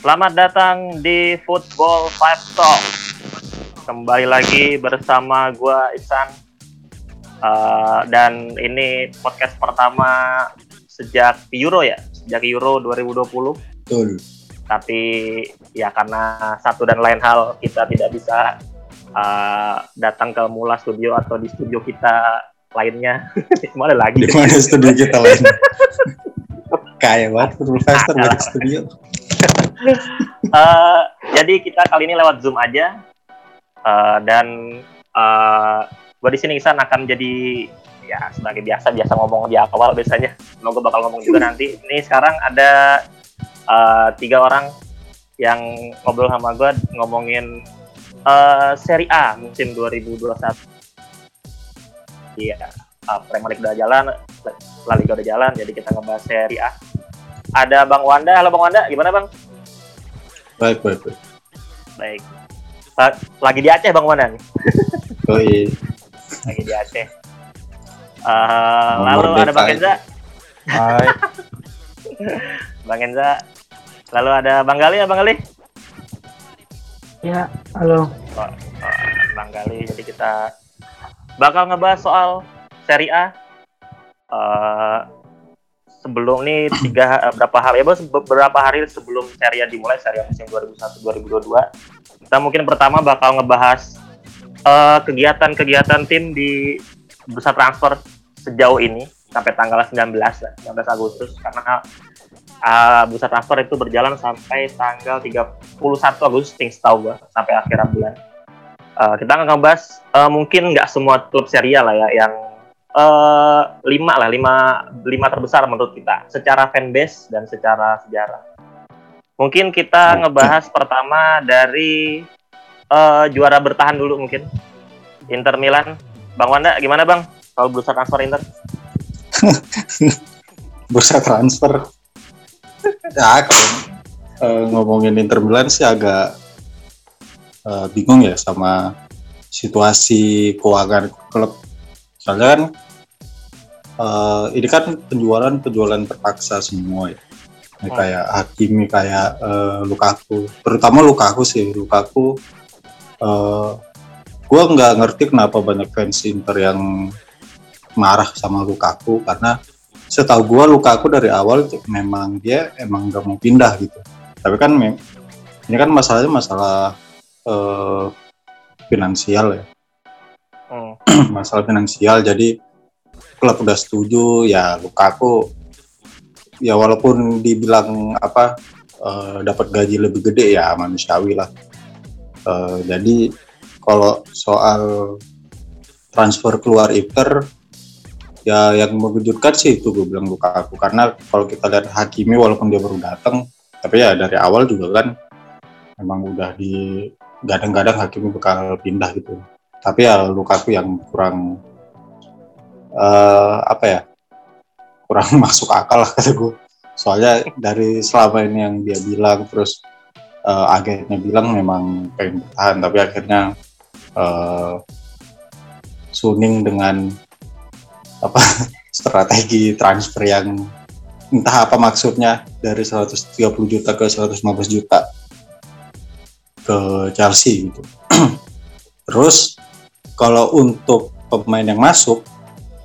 Selamat datang di Football Five Talk. Kembali lagi bersama gua Isan. Uh, dan ini podcast pertama sejak Euro ya, sejak Euro 2020. Betul. Tapi ya karena satu dan lain hal kita tidak bisa uh, datang ke Mula Studio atau di studio kita lainnya. Mana lagi? Di mana studio kita lainnya? Kayak banget Football Talk dari studio. uh, jadi kita kali ini lewat Zoom aja. Uh, dan uh, gue di sini Isan akan jadi ya sebagai biasa biasa ngomong di awal biasanya. Semoga bakal ngomong juga nanti. Ini sekarang ada uh, tiga orang yang ngobrol sama gue ngomongin uh, Serie A musim 2021. Iya, uh, Premier League udah jalan, La Liga udah jalan, jadi kita ngebahas Serie A. Ada Bang Wanda, halo Bang Wanda, gimana Bang? Baik, baik, baik. Baik. Lagi di Aceh Bang Wanda nih. Oh iya. Lagi di Aceh. Uh, lalu ada Bang Enza. Hai. Bang Enza. Lalu ada Bang Gali ya Bang Gali? Ya, halo. Oh, oh, Bang Gali. Jadi kita bakal ngebahas soal Serie A. Uh, sebelum ini tiga berapa hari ya beberapa hari sebelum Serie A dimulai? Serie A musim 2001 2022 kita mungkin pertama bakal ngebahas kegiatan-kegiatan uh, tim di bursa transfer sejauh ini sampai tanggal 19 19 Agustus. Karena uh, bursa transfer itu berjalan sampai tanggal 31 Agustus setahu gua sampai akhir bulan. Uh, kita akan ngebahas uh, mungkin nggak semua klub Serie A lah ya yang uh, lima lah lima lima terbesar menurut kita secara fanbase dan secara sejarah. Mungkin kita ngebahas pertama dari uh, juara bertahan dulu mungkin Inter Milan. Bang Wanda gimana bang kalau bursa transfer Inter? bursa transfer. Ya, uh, ngomongin Inter Milan sih agak uh, bingung ya sama situasi keuangan klub soalnya kan uh, ini kan penjualan penjualan terpaksa semua ya ini hmm. kayak Hakimi kayak uh, Lukaku terutama Lukaku sih Lukaku uh, gue nggak ngerti kenapa banyak fans Inter yang marah sama Lukaku karena setahu gue Lukaku dari awal memang dia emang nggak mau pindah gitu tapi kan ini kan masalahnya masalah uh, finansial ya. Masalah finansial. Jadi klub udah setuju ya Lukaku ya walaupun dibilang apa uh, dapat gaji lebih gede ya manusiawi lah. Uh, jadi kalau soal transfer keluar Inter ya yang mengejutkan sih itu gue bilang Lukaku karena kalau kita lihat Hakimi walaupun dia baru datang tapi ya dari awal juga kan memang udah di gadang-gadang Hakimi bakal pindah gitu tapi ya Lukaku yang kurang uh, apa ya kurang masuk akal lah kata gue soalnya dari selama ini yang dia bilang terus uh, agennya bilang memang pengen bertahan tapi akhirnya uh, Suning dengan apa strategi transfer yang entah apa maksudnya dari 130 juta ke 115 juta ke Chelsea gitu. Terus kalau untuk pemain yang masuk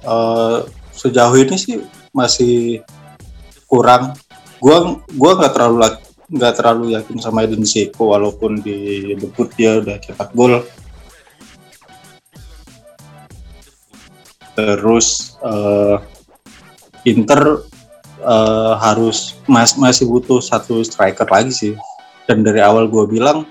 uh, sejauh ini sih masih kurang. Gua gua nggak terlalu nggak terlalu yakin sama Edin Zeko walaupun di debut dia udah cetak gol. Terus uh, Inter uh, harus mas masih butuh satu striker lagi sih. Dan dari awal gue bilang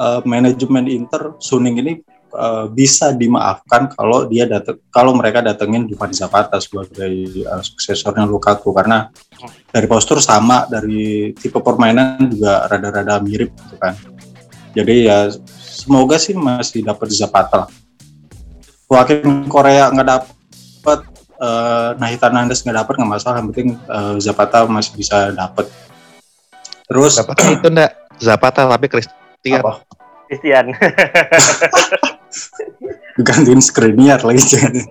uh, manajemen Inter Suning ini uh, bisa dimaafkan kalau dia datang kalau mereka datengin Dufan Zapata sebagai uh, suksesornya Lukaku karena dari postur sama dari tipe permainan juga rada-rada mirip gitu kan. Jadi ya semoga sih masih dapat Zapata lah. Wakil Korea nggak dapat uh, Nahita Nandes nggak dapat nggak masalah yang penting uh, Zapata masih bisa dapat. Terus Zapata itu enggak Zapata tapi Christian. Apa? Christian. Gantiin Skriniar lagi jadi.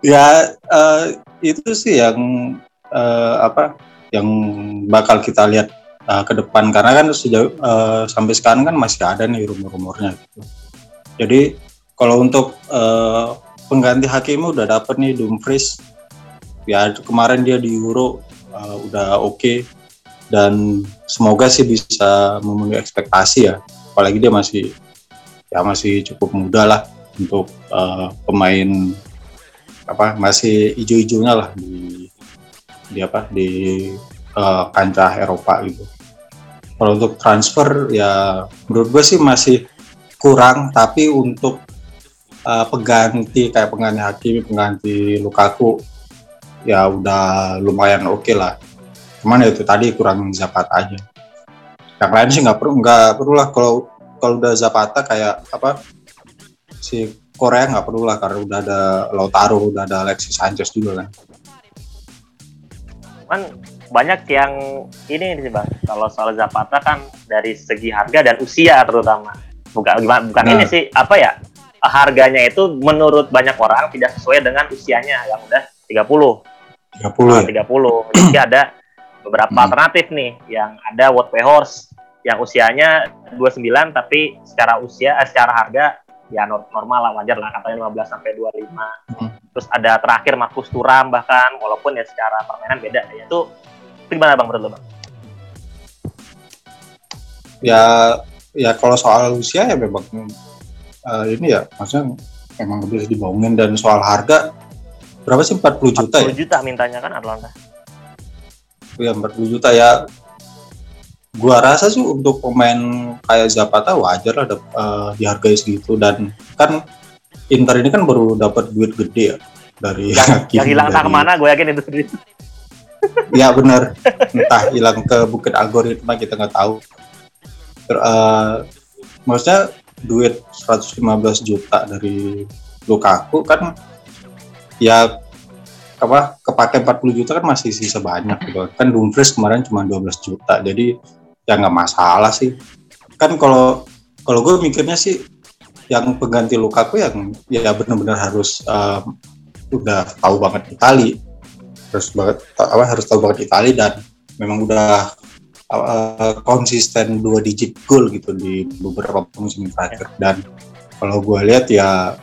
ya uh, itu sih yang uh, apa yang bakal kita lihat uh, ke depan karena kan sejauh uh, sampai sekarang kan masih ada nih rumor-rumornya gitu. Jadi kalau untuk uh, pengganti Hakimi udah dapet nih Dumfries ya kemarin dia di Euro uh, udah oke okay. dan semoga sih bisa memenuhi ekspektasi ya apalagi dia masih ya masih cukup muda lah untuk uh, pemain apa masih hijau-hijaunya lah di di apa di uh, kancah Eropa gitu. Kalau untuk transfer ya menurut gue sih masih kurang tapi untuk uh, pengganti kayak pengganti Hakimi, pengganti Lukaku ya udah lumayan oke okay lah. Cuman ya itu tadi kurang Zapata aja. Yang lain sih nggak perlu nggak perlu lah kalau kalau udah Zapata kayak apa si Korea nggak perlu lah karena udah ada Lautaro, udah ada Alexis Sanchez juga kan. Cuman banyak yang ini sih bang, kalau soal Zapata kan dari segi harga dan usia terutama. Bukan bukan nah. ini sih apa ya harganya itu menurut banyak orang tidak sesuai dengan usianya yang udah 30. 30. Nah, 30. Jadi ada beberapa hmm. alternatif nih yang ada Wout Horse yang usianya 29 tapi secara usia eh, secara harga ya normal lah wajar lah katanya 15 sampai 25. Hmm. Terus ada terakhir Markus Turam bahkan walaupun ya secara permainan beda ya itu itu gimana Bang menurut lo Bang? Ya ya kalau soal usia ya memang uh, ini ya maksudnya memang bisa dibohongin dan soal harga berapa sih 40 juta 40 ya? 40 juta mintanya kan Atlanta. Ya 40 juta ya gua rasa sih untuk pemain kayak Zapata wajar lah uh, dihargai segitu. Dan kan Inter ini kan baru dapat duit gede ya dari yang, yang hilang dari... ke mana gue yakin itu duit ya benar. Entah hilang ke bukit algoritma kita nggak tahu. Ter, uh, maksudnya duit 115 juta dari Lukaku kan ya apa kepake 40 juta kan masih sisa banyak gitu. Kan Dumfries kemarin cuma 12 juta. Jadi ya nggak masalah sih. Kan kalau kalau gue mikirnya sih yang pengganti Lukaku yang ya benar-benar harus um, udah tahu banget Itali. Harus banget apa harus tahu banget Itali dan memang udah uh, konsisten dua digit goal gitu di beberapa musim terakhir. Dan kalau gue lihat ya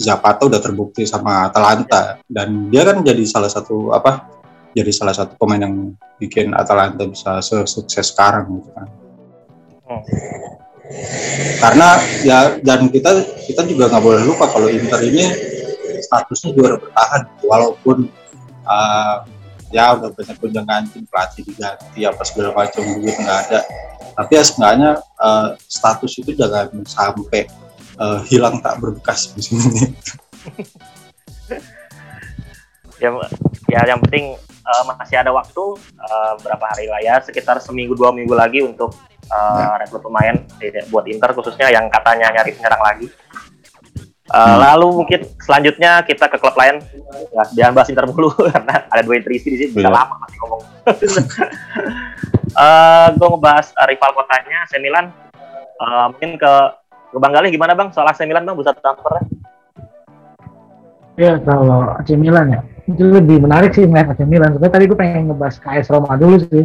Zapata udah terbukti sama Atalanta. Dan dia kan jadi salah satu apa jadi salah satu pemain yang bikin Atalanta bisa sukses sekarang gitu kan. Hmm. Karena ya dan kita kita juga nggak boleh lupa kalau Inter ini statusnya juara bertahan walaupun uh, ya udah banyak kunjung ganti pelatih diganti apa segala macam duit nggak ada tapi ya sebenarnya uh, status itu jangan sampai uh, hilang tak berbekas musim ini ya ya yang penting uh, masih ada waktu uh, berapa hari lah ya sekitar seminggu dua minggu lagi untuk uh, rekrut pemain buat Inter khususnya yang katanya nyari penyerang lagi. Uh, hmm. Lalu mungkin selanjutnya kita ke klub lain. Ya, jangan bahas Inter dulu karena ada dua intrisi di sini bisa lama masih ngomong. uh, gue ngebahas uh, rival kotanya AC Milan. Uh, mungkin ke ke Bang Galih gimana Bang soal AC Milan Bang bisa transfer? Ya kalau AC Milan ya itu lebih menarik sih melihat AC Milan. Sebenarnya tadi gue pengen ngebahas KS Roma dulu sih,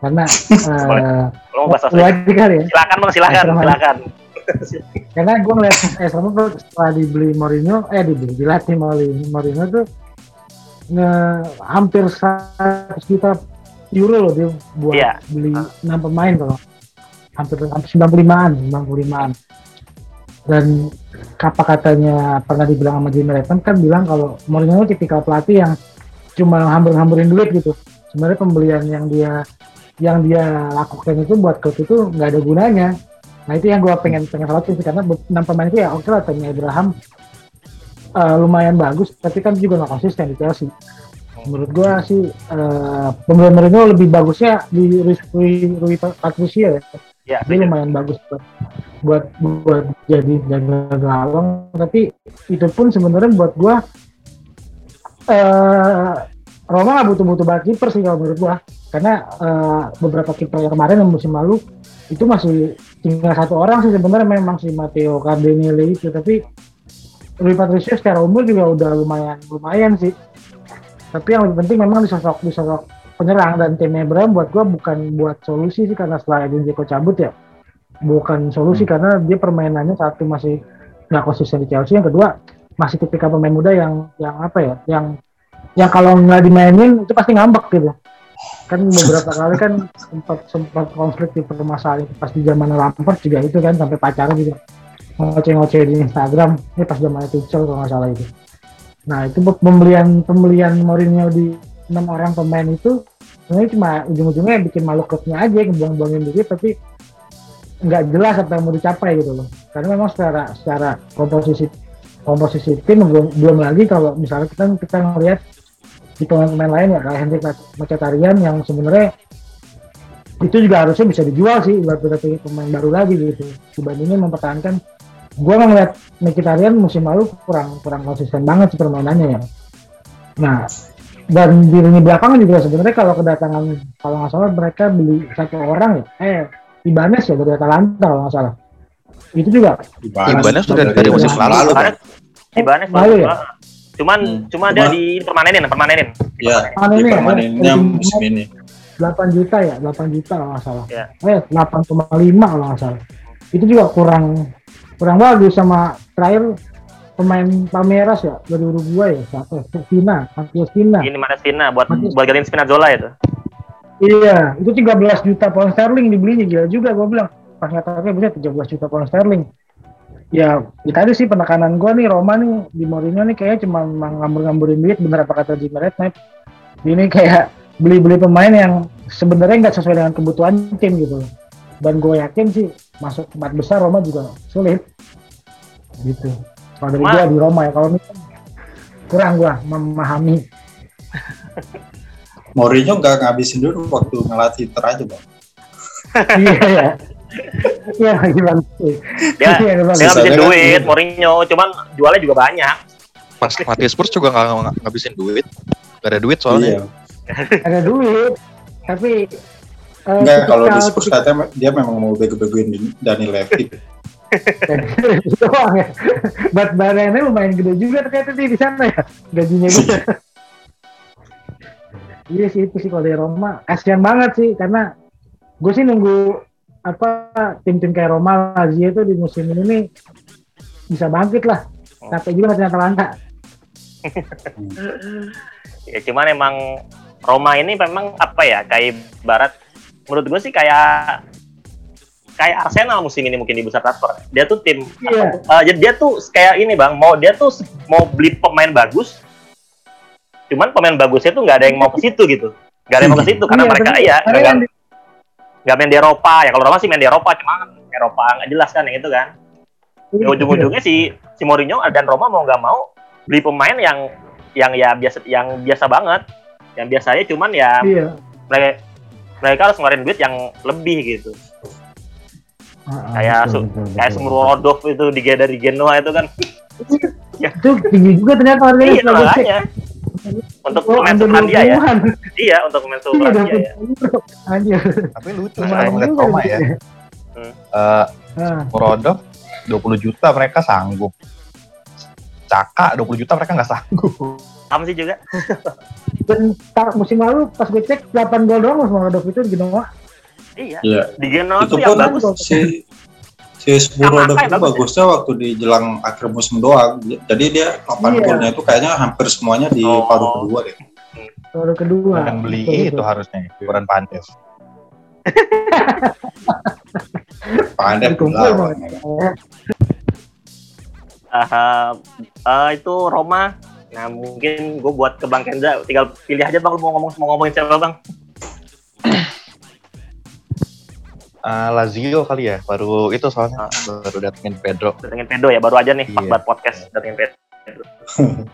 karena uh, mau bahas lagi kali ya. Silakan bang, silakan, silakan. karena gue ngeliat AS Roma setelah dibeli Mourinho, eh dibeli dilatih Mourinho, Mourinho tuh nge, hampir 100 juta euro loh dia buat yeah. beli enam pemain kalau hampir hampir 95-an, 95-an. Dan apa katanya pernah dibilang sama Jimmy Revan kan bilang kalau Mourinho tipikal pelatih yang cuma hambur-hamburin duit gitu. Sebenarnya pembelian yang dia yang dia lakukan itu buat klub itu nggak ada gunanya. Nah itu yang gue pengen pengen sih karena enam pemain itu ya oke lah Tammy Abraham uh, lumayan bagus tapi kan juga nggak konsisten di Chelsea. Menurut gue sih uh, pembelian Mourinho lebih bagusnya di Rui, Rui, Rui Patricio ya. Ya, dia lumayan bagus buat buat jadi jaga gawang. Tapi itu pun sebenarnya buat gua uh, Roma nggak butuh-butuh banget kiper sih kalau menurut gua. Karena uh, beberapa kiper yang kemarin yang musim lalu itu masih tinggal satu orang sih sebenarnya. Memang si Matteo Cardinelli itu. Tapi Rui Patricio secara umur juga udah lumayan lumayan sih. Tapi yang lebih penting memang disosok disosok penyerang. Dan tim Abraham buat gua bukan buat solusi sih karena setelah Edin Dzeko cabut ya bukan solusi karena dia permainannya satu masih nggak konsisten di Chelsea. Yang kedua masih tipikal pemain muda yang yang apa ya yang yang kalau nggak dimainin itu pasti ngambek gitu. Kan beberapa kali kan sempat sempat konflik di permasalahan itu pas di zaman Lampard juga itu kan sampai pacaran juga. Ngoceh-ngoceh di Instagram ini pas zaman Tuchel kalau nggak salah itu. Nah itu pembelian pembelian Mourinho di enam orang pemain itu sebenarnya cuma ujung-ujungnya bikin malu klubnya aja ngebuang-buangin diri tapi nggak jelas apa yang mau dicapai gitu loh. Karena memang secara secara komposisi komposisi tim belum, belum lagi kalau misalnya kita kita ngelihat di pemain-pemain lain ya kayak Hendrik Mkhitaryan yang sebenarnya itu juga harusnya bisa dijual sih buat berarti pemain baru lagi gitu. Dibandingin mempertahankan gua ngeliat Mkhitaryan musim lalu kurang kurang konsisten banget sih permainannya ya. Nah dan di lini belakang juga sebenarnya kalau kedatangan kalau nggak salah mereka beli satu orang ya. Eh Ibanez ya dari Atalanta kalau nggak salah itu juga Ibanez sudah dari musim lalu. lalu kan? Ibanez Lalu ya? Cuman Hmm. cuma dia di permanenin, permanenin. Ya, Ah, di ini ya, permanennya ya. musim ini. 8 juta ya 8 juta kalau nggak salah Ya. eh 8,5 kalau nggak salah itu juga kurang kurang bagus sama terakhir pemain Palmeiras ya dari Uruguay ya siapa ya? Spina Matias Spina Ini mana Sina buat Mati- buat gantiin Spinazzola itu. Iya itu 13 juta pound sterling dibelinya gila juga gue bilang. Pas ngetoknya bisa 13 juta pound sterling. Ya ya tadi sih penekanan gue nih Roma nih di Mourinho nih kayaknya cuma ngambur-ngamburin duit bener apa kata Jimmy Redknapp. Ini kayak beli-beli pemain yang sebenarnya nggak sesuai dengan kebutuhan tim gitu. Dan gue yakin sih masuk empat besar Roma juga sulit. Gitu. Kalau dari gue di Roma ya kalau kan kurang gue memahami Mourinho nggak ngabisin dulu waktu ngelatih Inter aja bang. iya ya iya gimana sih Dia Iya, dia ngabisin Sisanya kan duit, iya. Mourinho, cuman jualnya juga banyak. Pas Matias Spurs juga nggak ngabisin duit. Gak ada duit soalnya. Iya. ada duit tapi eh, Enggak kalau di Spurs katanya dia memang mau bego-begoin Dani Levy. doang ya. Buat badannya lumayan gede juga ternyata sih di sana ya gajinya gitu. iya sih itu sih kalau dari Roma kasihan banget sih karena gue sih nunggu apa tim-tim kayak Roma Lazio itu di musim ini nih bisa bangkit lah. Capek juga masih Atalanta. Ya cuman emang Roma ini memang apa ya kayak barat menurut gue sih kayak kayak Arsenal musim ini mungkin di besar transfer. Dia tuh tim Iya. eh, jadi dia tuh kayak ini bang mau dia tuh mau beli pemain bagus cuman pemain bagusnya tuh nggak ada yang mau ke situ gitu. Nggak ada yang mau ke situ karena Iya, mereka iya nggak main di Eropa. Ya kalau Roma sih main di Eropa cuma Eropa nggak jelas kan yang itu kan. Ya, ujung-ujungnya si si Mourinho dan Roma mau nggak mau beli pemain yang yang ya biasa yang biasa banget. Yang biasanya cuman ya Iya. mereka mereka harus ngeluarin duit yang lebih gitu. Ah, kayak betul, su- betul, kayak betul. Smurodov itu di dari Genoa itu kan. Itu tinggi juga ternyata harganya iya untuk Oh, pemain under seumuran dia ya 20-an. iya untuk pemain Iya, dia ya. Anjir. Tapi lucu Lumayan kalau ngeliat Roma ya. Eh Nah, Murodov 20 juta mereka sanggup. Caka 20 juta mereka nggak sanggup. sama sih juga dan tar- musim lalu pas gue cek 8 gol doang sama Rodov itu di Genoa. iya Iya. di Genoa Itu tuh yang pun bagus si si yang itu bagus bagusnya waktu di jelang akhir musim doang. Jadi dia 8 Iya. golnya itu kayaknya hampir semuanya di Oh. paruh kedua deh. Baru kedua. Yang beli itu betul. harusnya Iuran Pantes. Pandai. Bang. Eh, Ah, ah, itu Roma nah mungkin gue buat ke Bang Kenza tinggal pilih aja bang lu mau ngomong mau ngomongin siapa bang Eh, Lazio kali ya, baru itu soalnya baru datengin Pedro. datengin Pedo ya baru aja nih pas Iya. buat podcast datengin Pedo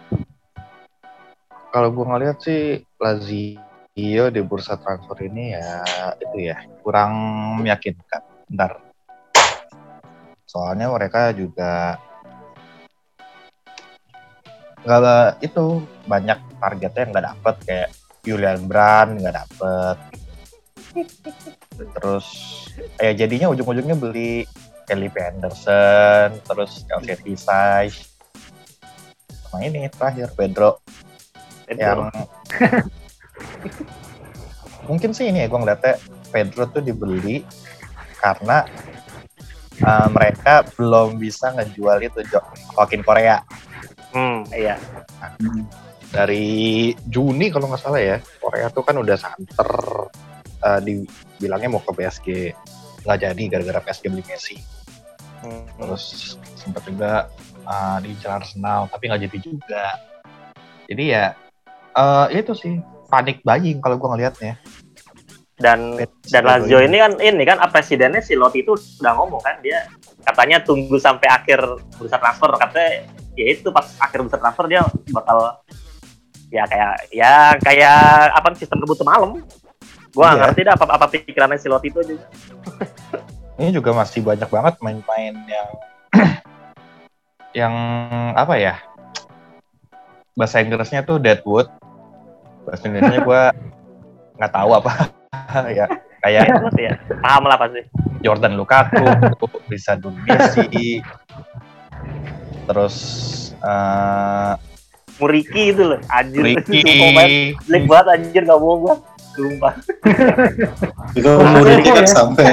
Kalau gua ngeliat sih Lazio di bursa transfer ini ya itu ya kurang meyakinkan. Bentar. Soalnya mereka juga nggak itu banyak targetnya yang nggak dapet kayak Julian Brand nggak dapet. Terus kayak jadinya ujung-ujungnya beli Kelly Anderson, terus Chelsea Visage, sama ini terakhir Pedro. Pedo. yang mungkin sih ini ya gue ngeliatnya Pedro tuh dibeli karena uh, mereka belum bisa ngejual itu Jo- Joaquin Korea. Hmm, iya. dari Juni kalau nggak salah ya Korea tuh kan udah santer uh, dibilangnya mau ke PSG nggak jadi gara-gara PSG beli Messi. Hmm. terus sempat juga uh, di Arsenal tapi nggak jadi juga. Jadi ya uh, itu sih panik buying kalau gue ngelihatnya Dan dan Lazio ini kan ini kan ah, presidennya si Lotti itu udah ngomong kan dia katanya tunggu sampai akhir bursa transfer. Katanya ya itu pas akhir bursa transfer dia bakal ya kayak ya kayak apa sistem rebut malam gua Iya. ngerti dah apa apa pikirannya si Lotti itu juga. Ini juga masih banyak banget main-main yang yang apa ya? Bahasa Inggrisnya tuh Deadwood. Bahasa Inggrisnya gue nggak tahu apa. Ya kayak ya, pasti ya. Paham lah pasti. Jordan Lukaku bisa Messi terus eh Muriki itu loh anjir. Main jelek banget anjir gak bohong gua sumpah. Itu Muriki kan ya. sampai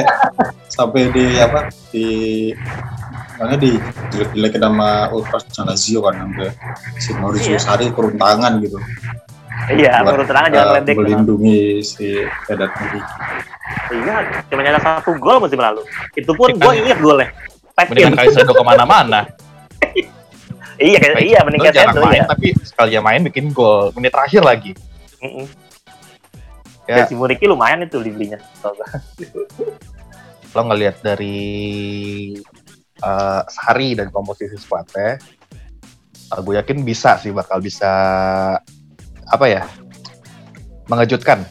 sampai di apa di mana di jelek-jelekin sama Ultras Lazio kan sampai si Mauricio Iya. Sarri turun tangan gitu. Iya menurut terang jangan eh, ledek melindungi si Vedat Muriki iya cuma nyata satu gol musim lalu. Itu pun gua inget golnya. Mendingan Kaisedo ke mana-mana iya kayak iya mending Kaisedo jarang itu main ya tapi sekali dia main bikin gol. Menit terakhir lagi. Mm-mm. Ya. Dan si Muriki lumayan itu dibelinya. lo ngelihat dari eh, Sari dan komposisi squadnya uh, gue yakin bisa sih bakal bisa apa ya mengejutkan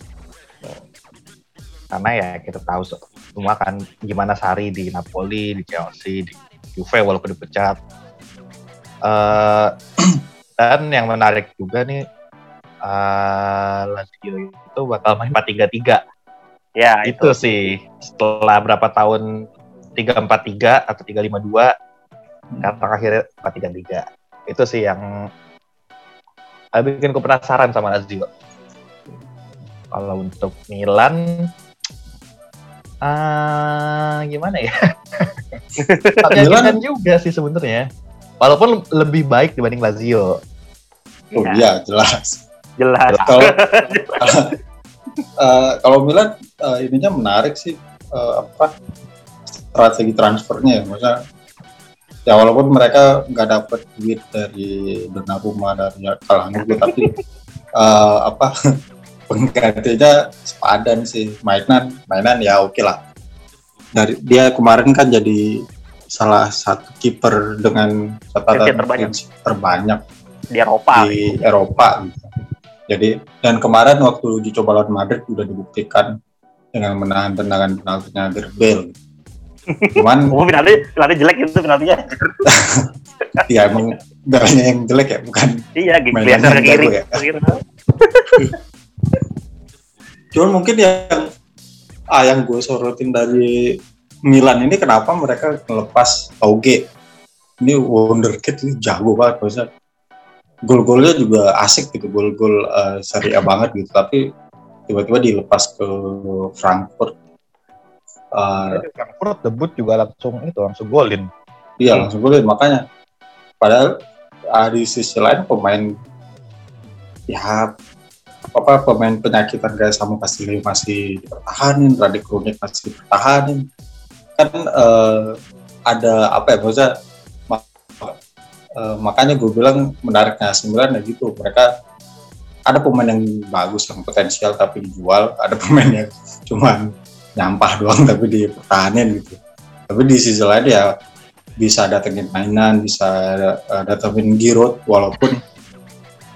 karena ya kita tahu se- semua kan gimana Sari di Napoli di Chelsea di Juve walaupun dipecat Eh, dan yang menarik juga nih eh, Lazio itu bakal main 4-3-3 Ya, itu. itu. sih. Setelah berapa tahun? 343 atau 352 kata akhirnya 433 itu sih yang eh, bikin gue penasaran sama Lazio. Kalau untuk Milan ah gimana ya? Meyakinkan juga sih sebenarnya. Walaupun lebih baik dibanding Lazio. Oh Iya. iya jelas Jelas. kalau eh, kalau Milan eh, ininya menarik sih eh, apa strategi transfernya ya maksudnya ya walaupun mereka nggak dapat duit dari Donnarumma dari Calhanoglu tapi eh, apa penggantinya sepadan sih mainan mainan ya oke lah dari dia kemarin kan jadi salah satu kiper dengan catatan terbanyak. terbanyak Di Eropa. di Eropa gitu. Jadi dan kemarin waktu uji coba lawan Madrid udah dibuktikan dengan menahan tendangan penaltinya Gerbel. Cuman Oh, penalti, penalti jelek itu penaltinya. ya emang darahnya yang jelek ya, bukan. iya, geser ke kiri. ya. Cuman mungkin yang ah yang gue sorotin dari Milan ini kenapa mereka melepas Auge. Ini wonderkid ini jago banget maksudnya. Gol-golnya juga asik gitu, gol-gol Serie A banget gitu. Tapi tiba-tiba dilepas ke Frankfurt. Jadi Frankfurt debut juga langsung itu langsung golin Iya langsung golin makanya. Padahal ah, di sisi lain pemain ya apa pemain penyakitan kayak Samu Kasili masih dipertahanin, Radik Kronik masih dipertahanin. Kan eh, ada apa ya maksudnya mak- eh, makanya gue bilang menariknya sembilan ya gitu mereka ada pemain yang bagus yang potensial tapi dijual, ada pemain yang cuman nyampah doang tapi dipertahanin gitu. Tapi di sisi lain ya bisa datengin mainan, bisa uh, datengin Giroud walaupun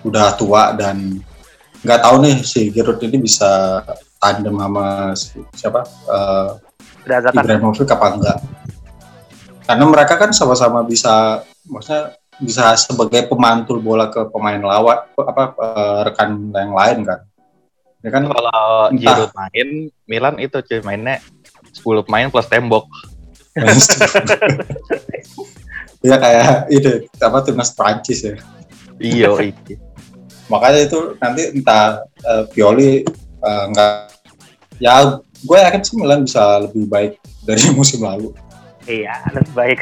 udah tua dan nggak tahu nih si Giroud ini bisa tandem sama si- siapa uh. Ibrahimovic apa enggak? Karena mereka kan sama-sama bisa, maksudnya bisa sebagai pemantul bola ke pemain lawan, apa uh, rekan yang lain kan? Ya kan kalau. Giroud main Milan itu cuy mainnya 10 pemain plus tembok ya kayak itu apa timnas Prancis ya. iya iya makanya itu nanti entah eh, Pioli eh, nggak Ya, gue yakin sih Milan bisa lebih baik dari musim lalu. Iya, lebih baik.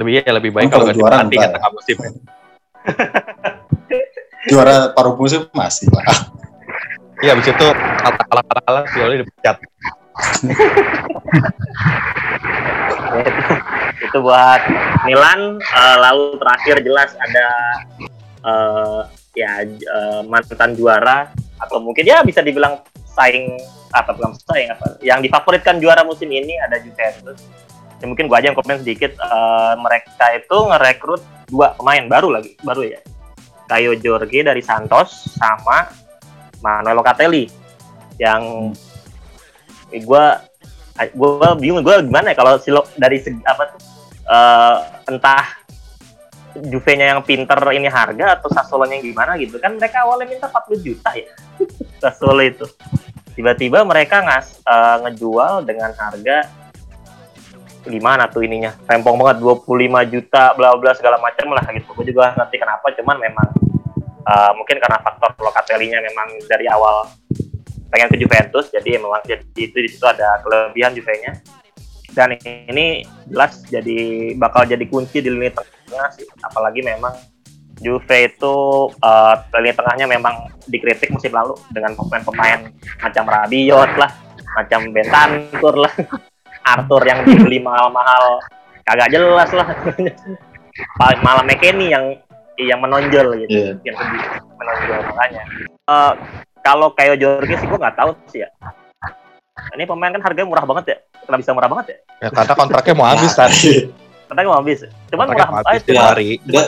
Lebih ya lebih baik kalau juara kan ya? tengah musim. Juara paruh musim masih lah. Iya, habis itu kalah kalah kalah kalah Pioli dipecat. Ya, itu, buat Milan Eh, lalu terakhir jelas ada eh, ya eh, mantan juara atau mungkin ya bisa dibilang saing apa bukan saing apa yang difavoritkan juara musim ini ada Juventus ya, mungkin gua aja yang komen sedikit Eh, mereka itu ngerekrut dua pemain baru lagi baru ya. Kayo Jorge dari Santos sama Manuel Locatelli. Yang gue gue bingung gue gimana ya kalau si Lo- dari segi apa tuh eh, entah Juve-nya yang pinter ini harga atau Sassuolo-nya yang gimana gitu. Kan mereka awalnya minta 40 juta ya Sassuolo itu. Tiba-tiba mereka ngas eh, ngejual dengan harga gimana tuh ininya? Rempong banget 25 juta bla bla segala macam lah gitu. Gue juga ngerti kenapa cuman memang eh, mungkin karena faktor Locatelli-nya memang dari awal pengen ke Juventus jadi memang jadi itu di situ ada kelebihan Juve-nya. Dan ini jelas jadi bakal jadi kunci di lini tengah sih. Apalagi memang Juve itu eh, lini tengahnya memang dikritik musim lalu dengan pemain-pemain macam Rabiot lah macam Bentancur lah Arthur yang dibeli mahal-mahal. Kagak jelas lah. Malah McKennie yang yang menonjol gitu. Iya. yang lebih menonjol makanya. Eh, kalau kayak Jorge sih gue nggak tahu sih ya. Ini pemain kan harganya murah banget ya. Kenapa bisa murah banget ya? Ya, karena kontraknya mau habis kan. katanya mau habis. Cuman Kontraknya murah mau ah, habis cuma tiap hari. Dia,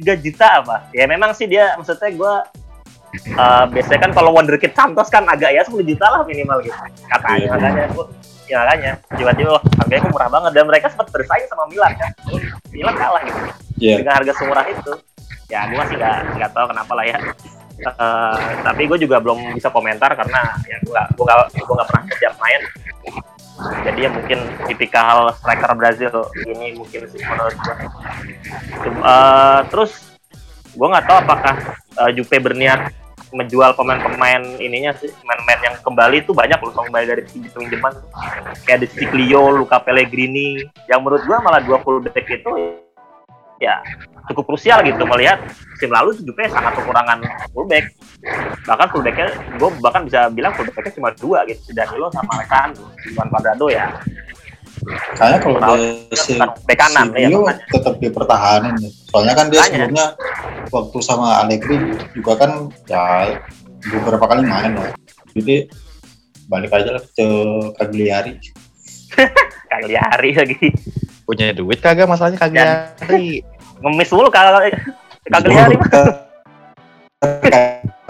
tiga juta apa? Ya memang sih dia maksudnya gue eh, biasanya kan kalau wonderkid Santos kan agak ya 10 juta lah minimal gitu. Katanya Iya. makanya gua ya makanya tiba-tiba wah, harganya kok murah banget. Dan mereka sempat bersaing sama Milan kan? Milan kalah gitu. Iya. dengan harga semurah itu. Ya gue masih nggak nggak tahu kenapa lah ya. Eh, tapi gue juga belum bisa komentar karena ya gue nggak gue nggak gue nggak pernah setiap main. Jadi ya mungkin tipikal striker Brazil ini mungkin sih menurut gue eh, terus gue nggak tahu apakah eh, Juve berniat menjual pemain-pemain ininya sih pemain-pemain yang kembali itu banyak loh kembali dari pinjaman kayak De Stiglio, Luca Pellegrini. Yang menurut gua malah dua fullback itu ya cukup krusial gitu melihat musim lalu Juve sangat kekurangan fullback. Bahkan fullbacknya gue bahkan bisa bilang fullbacknya cuma dua gitu Danilo sama Alessandro Juan Cuadrado ya kayaknya kalau Ronaldo dia si, bek kanan si ya Dio tetap dipertahanin ya. Soalnya kan dia sebelumnya waktu sama Allegri juga kan ya beberapa kali main lah. Jadi balik aja lah ke Cagliari. Cagliari lagi Punya duit kagak masalahnya kagak. ngemis mulu kalau Cagliari mah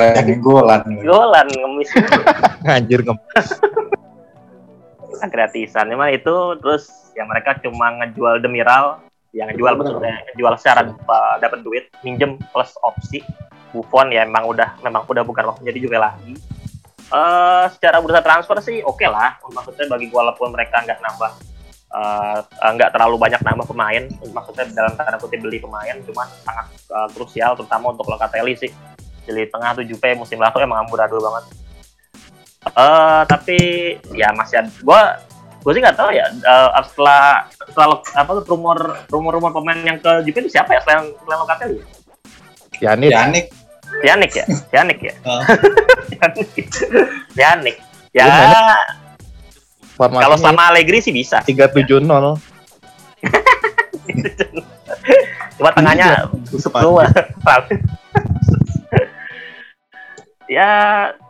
Kayak golan. golan ngemis. Anjir ngem. Gratisan. Memang itu terus ya mereka cuma ngejual Demiral yang ngejual maksudnya ngejual secara uh, dapat duit minjem plus opsi Buffon ya memang udah memang udah bukan waktunya Juve lagi. Eh secara bursa transfer sih oke lah. Maksudnya bagi gua walaupun mereka nggak nambah eh, eh, nggak terlalu banyak nambah pemain maksudnya dalam tanda kutip beli pemain cuman sangat eh, krusial terutama untuk Locatelli sih. Jadi tengah tuh Juve musim lalu emang amburadul banget eh tapi ya masih ada. Gua gue sih nggak tahu ya eh, setelah setelah apa tuh rumor rumor rumor pemain yang ke Juve itu siapa ya selain selain Locatelli Ya ini Yanik Yanik ya? Yanik ya? Ah. Yanik Yanik ya formasinya kalau sama Allegri sih bisa. 370. cuma tengahnya busuk semua ya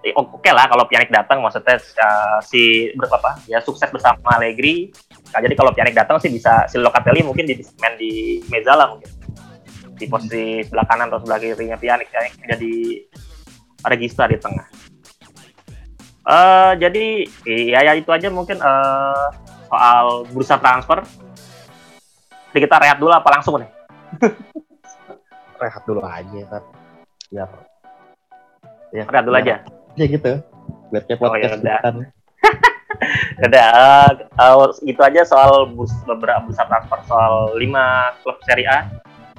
eh, oke lah kalau Pjanic datang maksudnya eh, si berapa ya sukses bersama Allegri. Nah, jadi kalau Pjanic datang sih bisa si Locatelli mungkin di main di Mezzala mungkin. Di posisi sebelah kanan atau sebelah kirinya Pjanic Pjanic jadi regista di tengah. Eh jadi ya, ya itu aja mungkin eh, soal bursa transfer. Jadi kita rehat dulu apa langsung nih? Rehat dulu aja kan. Biar ya, rehat dulu aja Ya gitu. Biar kayak Oh, ya podcast udah. Udah, eh, eh, itu aja soal bus, beberapa bursa transfer soal 5 klub Serie A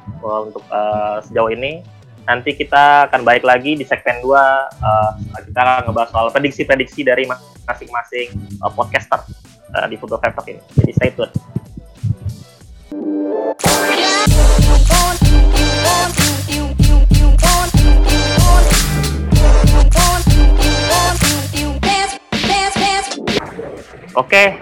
eh, untuk eh, sejauh ini. nanti kita akan balik lagi di segmen 2 uh, kita akan ngebahas soal prediksi-prediksi dari masing-masing uh, podcaster uh, di Football Talk ini. Jadi stay tune. Oke,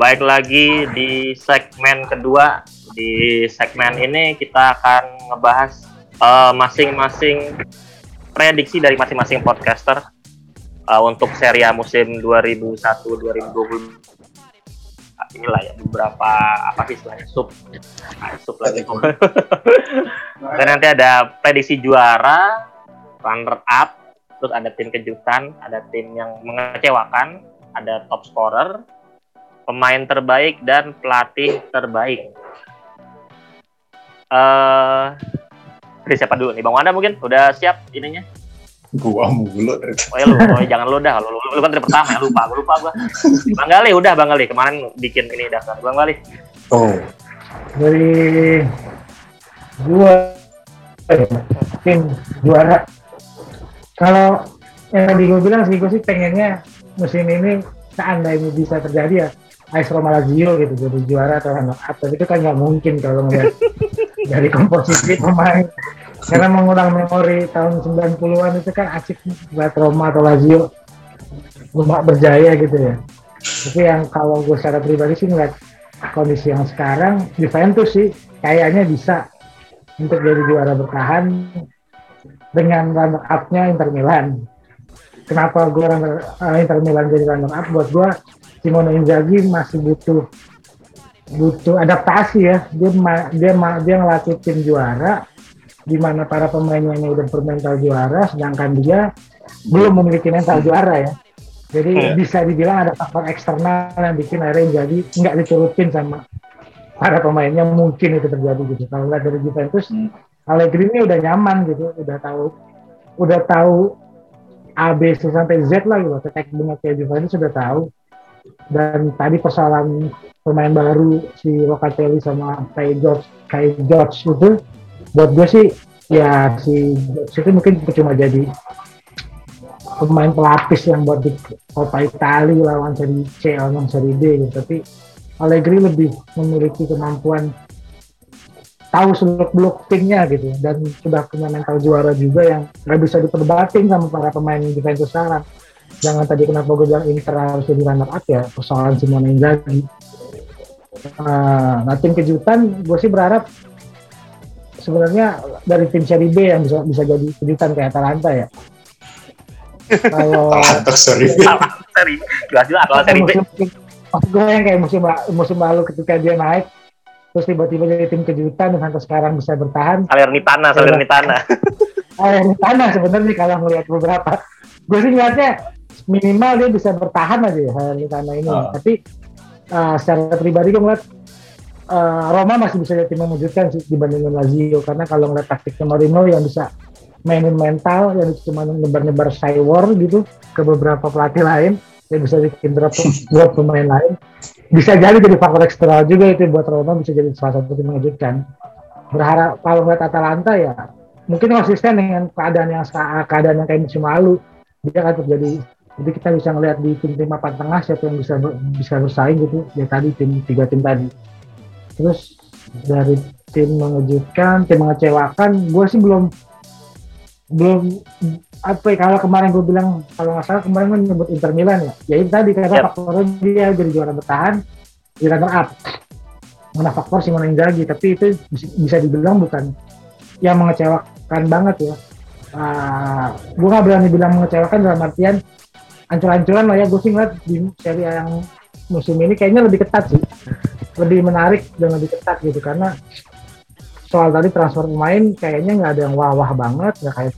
baik lagi di segmen kedua. Di segmen ini kita akan ngebahas uh, masing-masing prediksi dari masing-masing podcaster uh, untuk seri musim 2001-2020 inilah ya beberapa apa sih istilahnya sub sub lagi dan nanti ada prediksi juara runner up terus ada tim kejutan ada tim yang mengecewakan ada top scorer pemain terbaik dan pelatih terbaik uh, siapa dulu nih bang Wanda mungkin udah siap ininya Gua mulu dari Oh ya lu, oh, ya jangan lu dah. Lu, lu, lu kan dari pertama ya, lupa. Gua lupa gua. Bang Gali udah Bang Gali. Kemarin bikin ini daftar. Bang Gali. Oh, dari gua eh, tim juara kalau yang tadi gue bilang sih gue sih pengennya musim ini seandainya bisa terjadi ya AS Roma Lazio gitu jadi juara atau runner up tapi itu kan nggak mungkin kalau ngeliat dari komposisi pemain karena mengulang memori tahun 90-an itu kan asik buat Roma atau Lazio Roma berjaya gitu ya tapi yang kalau gue secara pribadi sih ngeliat kondisi yang sekarang Juventus sih kayaknya bisa untuk jadi juara bertahan dengan runner up-nya Inter Milan. Kenapa gue runner, uh, Inter Milan jadi runner up? Buat gue Simone Inzaghi masih butuh butuh adaptasi ya. Dia dia dia ngelatih tim juara di mana para pemainnya ini udah bermental juara, sedangkan dia belum memiliki mental juara ya. Jadi Hmm. bisa dibilang ada faktor eksternal yang bikin akhirnya jadi nggak diturutin sama para pemainnya mungkin itu terjadi gitu. Kalau lihat dari Juventus, Allegri ini udah nyaman gitu, udah tahu, udah tahu A, B, C sampai Z lah gitu. Tetek bunga kayak Juventus sudah tahu. Dan tadi persoalan pemain baru si Locatelli sama kayak George, kayak George itu, buat gue sih ya si George itu mungkin cuma jadi pemain pelapis yang buat di Coppa Italia lawan seri C lawan seri D gitu. Tapi Allegri lebih memiliki kemampuan tahu seluk beluk timnya gitu dan sudah punya mental juara juga yang nggak bisa diperbatin sama para pemain Juventus sekarang. Jangan tadi kenapa gue bilang Inter harus jadi runner up ya persoalan Simone Inzaghi. Uh, nah tim kejutan gue sih berharap sebenarnya dari tim seri B yang bisa bisa jadi kejutan kayak Atalanta ya. Kalau Atalanta seri. Jelas jelas kalau seri B. maksud gue yang kayak musim musim lalu ketika dia naik terus tiba-tiba jadi tim kejutan dan sampai sekarang bisa bertahan Salernitana, Salernitana. tanah sebenarnya kalau ngelihat beberapa gue sih ngeliatnya minimal dia bisa bertahan aja ya di tanah ini. Ah. tapi uh, secara pribadi gue ngeliat uh, Roma masih bisa jadi tim mengejutkan sih dibandingin Lazio. Karena kalau ngeliat taktiknya Mourinho yang bisa mainin mental yang cuma nyebar-nyebar cywar gitu ke beberapa pelatih lain yang bisa bikin drop drop pemain lain. Bisa jadi jadi faktor eksternal juga itu buat Roma bisa jadi salah satu tim mengejutkan. Berharap kalau ngeliat Atalanta ya mungkin konsisten dengan keadaan yang keadaan yang kayak musim lalu. Dia akan terjadi jadi kita bisa ngelihat di tim-tim papan tengah siapa yang bisa ber- bisa bersaing gitu. Ya tadi tim tiga tim tadi. Terus dari tim mengejutkan tim mengecewakan gue sih belum belum apa ya, kalau kemarin gue bilang kalau nggak salah kemarin kan nyebut Inter Milan ya. Ya itu tadi karena Yap. faktornya dia jadi juara bertahan di runner up mana faktor Simone Inzaghi. Tapi itu bisa, dibilang bukan yang mengecewakan banget ya. Ah, gue nggak berani bilang mengecewakan dalam artian ancur-ancuran lah ya gue sih ngeliat di seri yang musim ini kayaknya lebih ketat sih lebih menarik dan lebih ketat gitu karena soal tadi transfer pemain kayaknya nggak ada yang wah-wah banget nggak kayak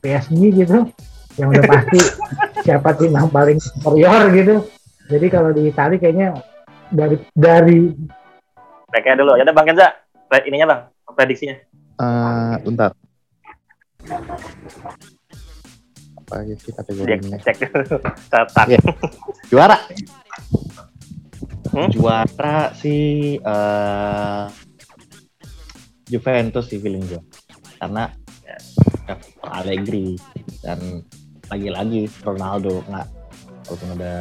PSG gitu yang udah pasti siapa tim yang paling superior gitu jadi kalau di Itali kayaknya dari dari Mereka dulu. Ya udah Bang Kenza. Ininya Bang, prediksinya. Eh, bentar. Apa aja sih Cek, kategorinya? cek dulu. Catat. Iya. Juara. Hmm? Juara sih eh Juventus sih feeling gue. Karena Ya. Allegri dan lagi-lagi Ronaldo nggak walaupun udah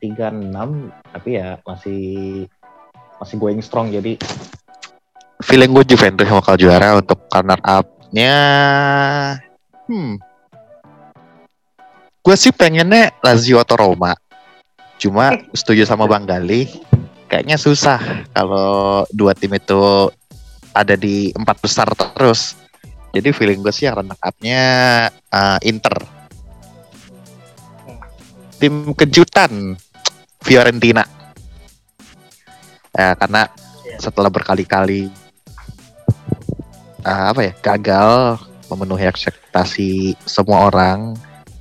36 tapi ya masih masih going strong jadi feeling gue Juventus yang bakal juara untuk runner up-nya hmm gue sih pengennya Lazio atau Roma. Cuma setuju sama Bang Gali. Kayaknya susah kalau dua tim itu ada di empat besar terus. Jadi feeling gue sih yang runner up-nya uh, Inter. Tim kejutan Fiorentina. Ya karena Iya. setelah berkali-kali uh, apa ya gagal memenuhi ekspektasi semua orang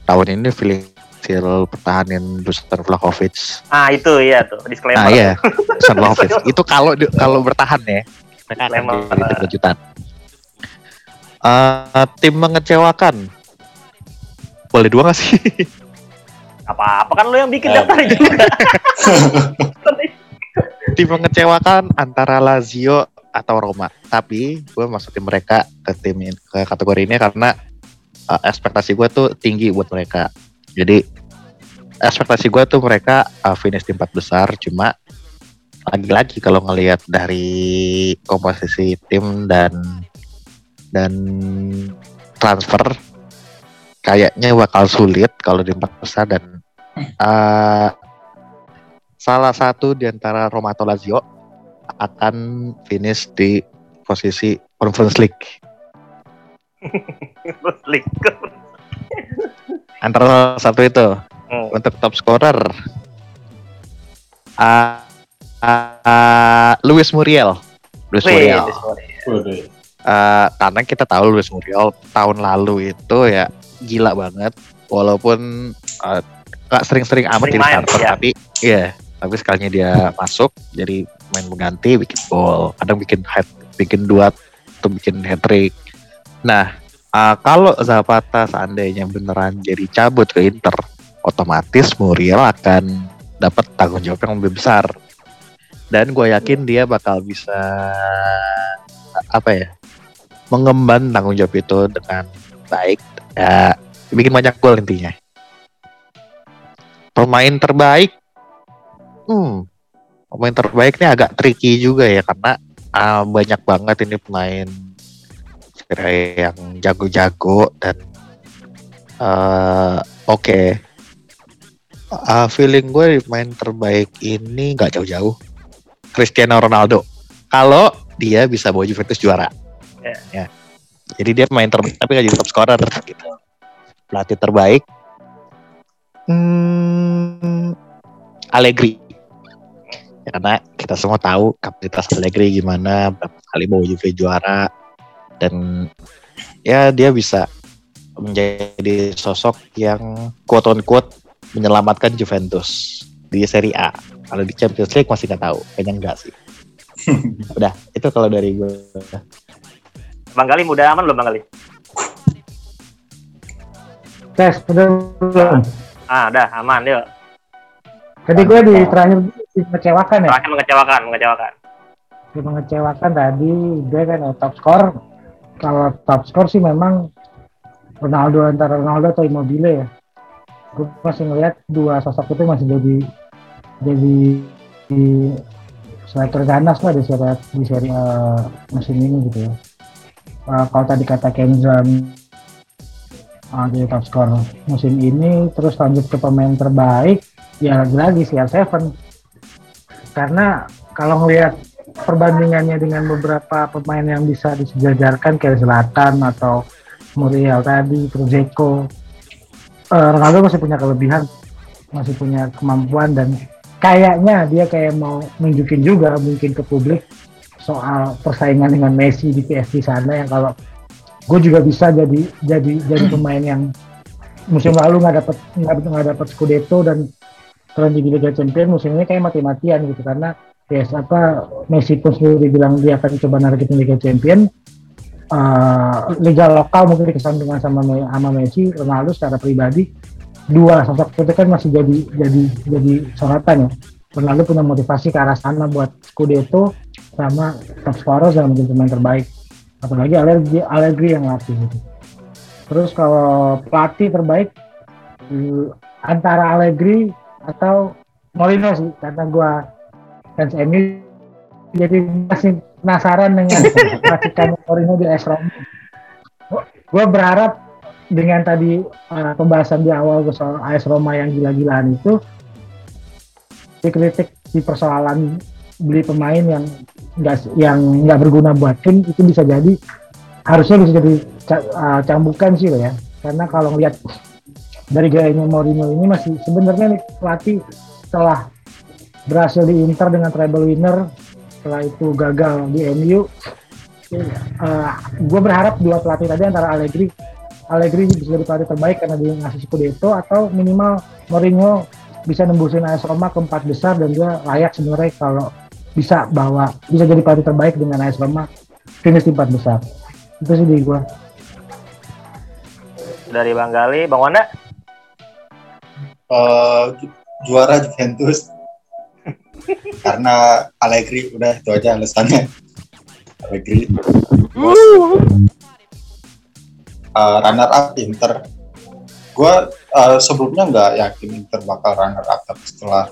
tahun ini feeling hasil pertahanin Dusan Vlahovic Ah itu iya tuh disclaimer. nah iya Dusan Vlahovic itu kalau kalau bertahan ya mereka akan jadi tim kejutan Eh, tim mengecewakan boleh dua gak sih Apa-apa kan lu yang bikin Eh. daftar juga. tim mengecewakan antara Lazio atau Roma. Tapi gue masukin mereka ke tim ke kategori ini karena uh, ekspektasi gue tuh tinggi buat mereka. Jadi ekspektasi gue tuh mereka uh, finish di empat besar. Cuma lagi-lagi kalau ngelihat dari komposisi tim dan dan transfer kayaknya bakal sulit kalau di empat besar dan uh, salah satu di antara Roma atau Lazio akan finish di posisi Conference League Antara satu itu Hmm. untuk top scorer uh, uh, Luis Muriel Luis Muriel. Eh, karena kita tahu Luis Muriel tahun lalu itu ya gila banget walaupun eh, nggak sering-sering amat Sering jadi main, starter ya. tapi iya tapi sekalinya dia masuk jadi main mengganti bikin gol kadang bikin hat bikin dua atau bikin hat trick nah eh, kalau Zapata seandainya beneran jadi cabut ke Inter otomatis Muriel akan dapat tanggung jawab yang lebih besar. Dan gue yakin dia bakal bisa apa ya mengemban tanggung jawab itu dengan baik. Ya bikin banyak gol intinya. Pemain terbaik? Hmm pemain terbaik ini agak tricky juga ya karena ah, banyak banget ini pemain kira yang jago-jago dan eh, oke. Ah, feeling gue di pemain terbaik ini nggak jauh-jauh. Cristiano Ronaldo. Kalau dia bisa bawa Juventus juara. Ya. ya. Jadi dia pemain terbaik tapi nggak jadi top scorer gitu. Pelatih terbaik? Hmm, Allegri. Karena kita semua tahu kapasitas Allegri gimana berapa kali bawa Juve juara dan ya dia bisa menjadi sosok yang quote on quote menyelamatkan Juventus di Serie A. Kalau di Champions League masih nggak tahu kayaknya enggak sih. Udah itu kalau dari gue Bang Gali udah aman belum Bang Gali? tes udah belum? Ah, udah aman yuk. tadi gue di terakhir mengecewakan ya? Terakhir mengecewakan, mengecewakan. Di mengecewakan tadi dia kan top skor kalau top skor sih memang Ronaldo antara Ronaldo atau Immobile ya. Gue masih ngeliat dua sosok itu masih jadi jadi di striker ganas lah di seri di seri eh, musim ini gitu ya. Eh, kalau tadi kata Kenzo uh, jadi top skor musim ini terus lanjut ke pemain terbaik ya lagi-lagi CR7 karena kalau ngelihat perbandingannya dengan beberapa pemain yang bisa disejajarkan kayak Selatan atau Muriel tadi, terus Zeko, eh, Ronaldo masih punya kelebihan, masih punya kemampuan dan kayaknya dia kayak mau nunjukin juga mungkin ke publik soal persaingan dengan Messi di PSG sana yang kalau gue juga bisa jadi jadi jadi pemain yang musim lalu nggak dapat nggak dapat Scudetto dan keren di Liga Champions musim ini kayak mati-matian gitu karena ya apa Messi pun sendiri bilang dia akan coba nargetin Liga Champions Eh, liga lokal mungkin dikesampingkan sama sama Messi Ronaldo secara pribadi. Dua sosok itu kan masih jadi jadi jadi sorotan ya. Ronaldo punya motivasi ke arah sana buat Scudetto sama top scorer dan menjadi pemain terbaik. Apalagi Allegri Allegri yang latih gitu. Terus kalau pelatih terbaik eh, antara Allegri atau Mourinho sih karena gua fans MU jadi masih penasaran dengan racikan Mourinho di AS Roma. Gue berharap dengan tadi uh, pembahasan di awal soal AS Roma yang gila-gilaan itu dikritik di persoalan beli pemain yang nggak yang nggak berguna buat tim itu bisa jadi harusnya bisa jadi uh, cambukan sih loh ya karena kalau ngeliat dari gayanya Mourinho ini masih sebenarnya pelatih setelah berhasil di Inter dengan treble winner. Setelah itu gagal di MU uh, gue berharap dua pelatih tadi antara Allegri Allegri bisa jadi pelatih terbaik karena dia ngasih Scudetto atau minimal Mourinho bisa nembusin AS Roma ke empat besar dan dia layak sebenarnya kalau bisa bawa bisa jadi pelatih terbaik dengan AS Roma finish di empat besar. Itu sih di gue dari Bang Gali Bang Wanda? Uh, juara Juventus karena Allegri udah itu aja alasannya. Allegri uh, runner up Inter. Gue uh, sebelumnya nggak yakin Inter bakal runner up, tapi setelah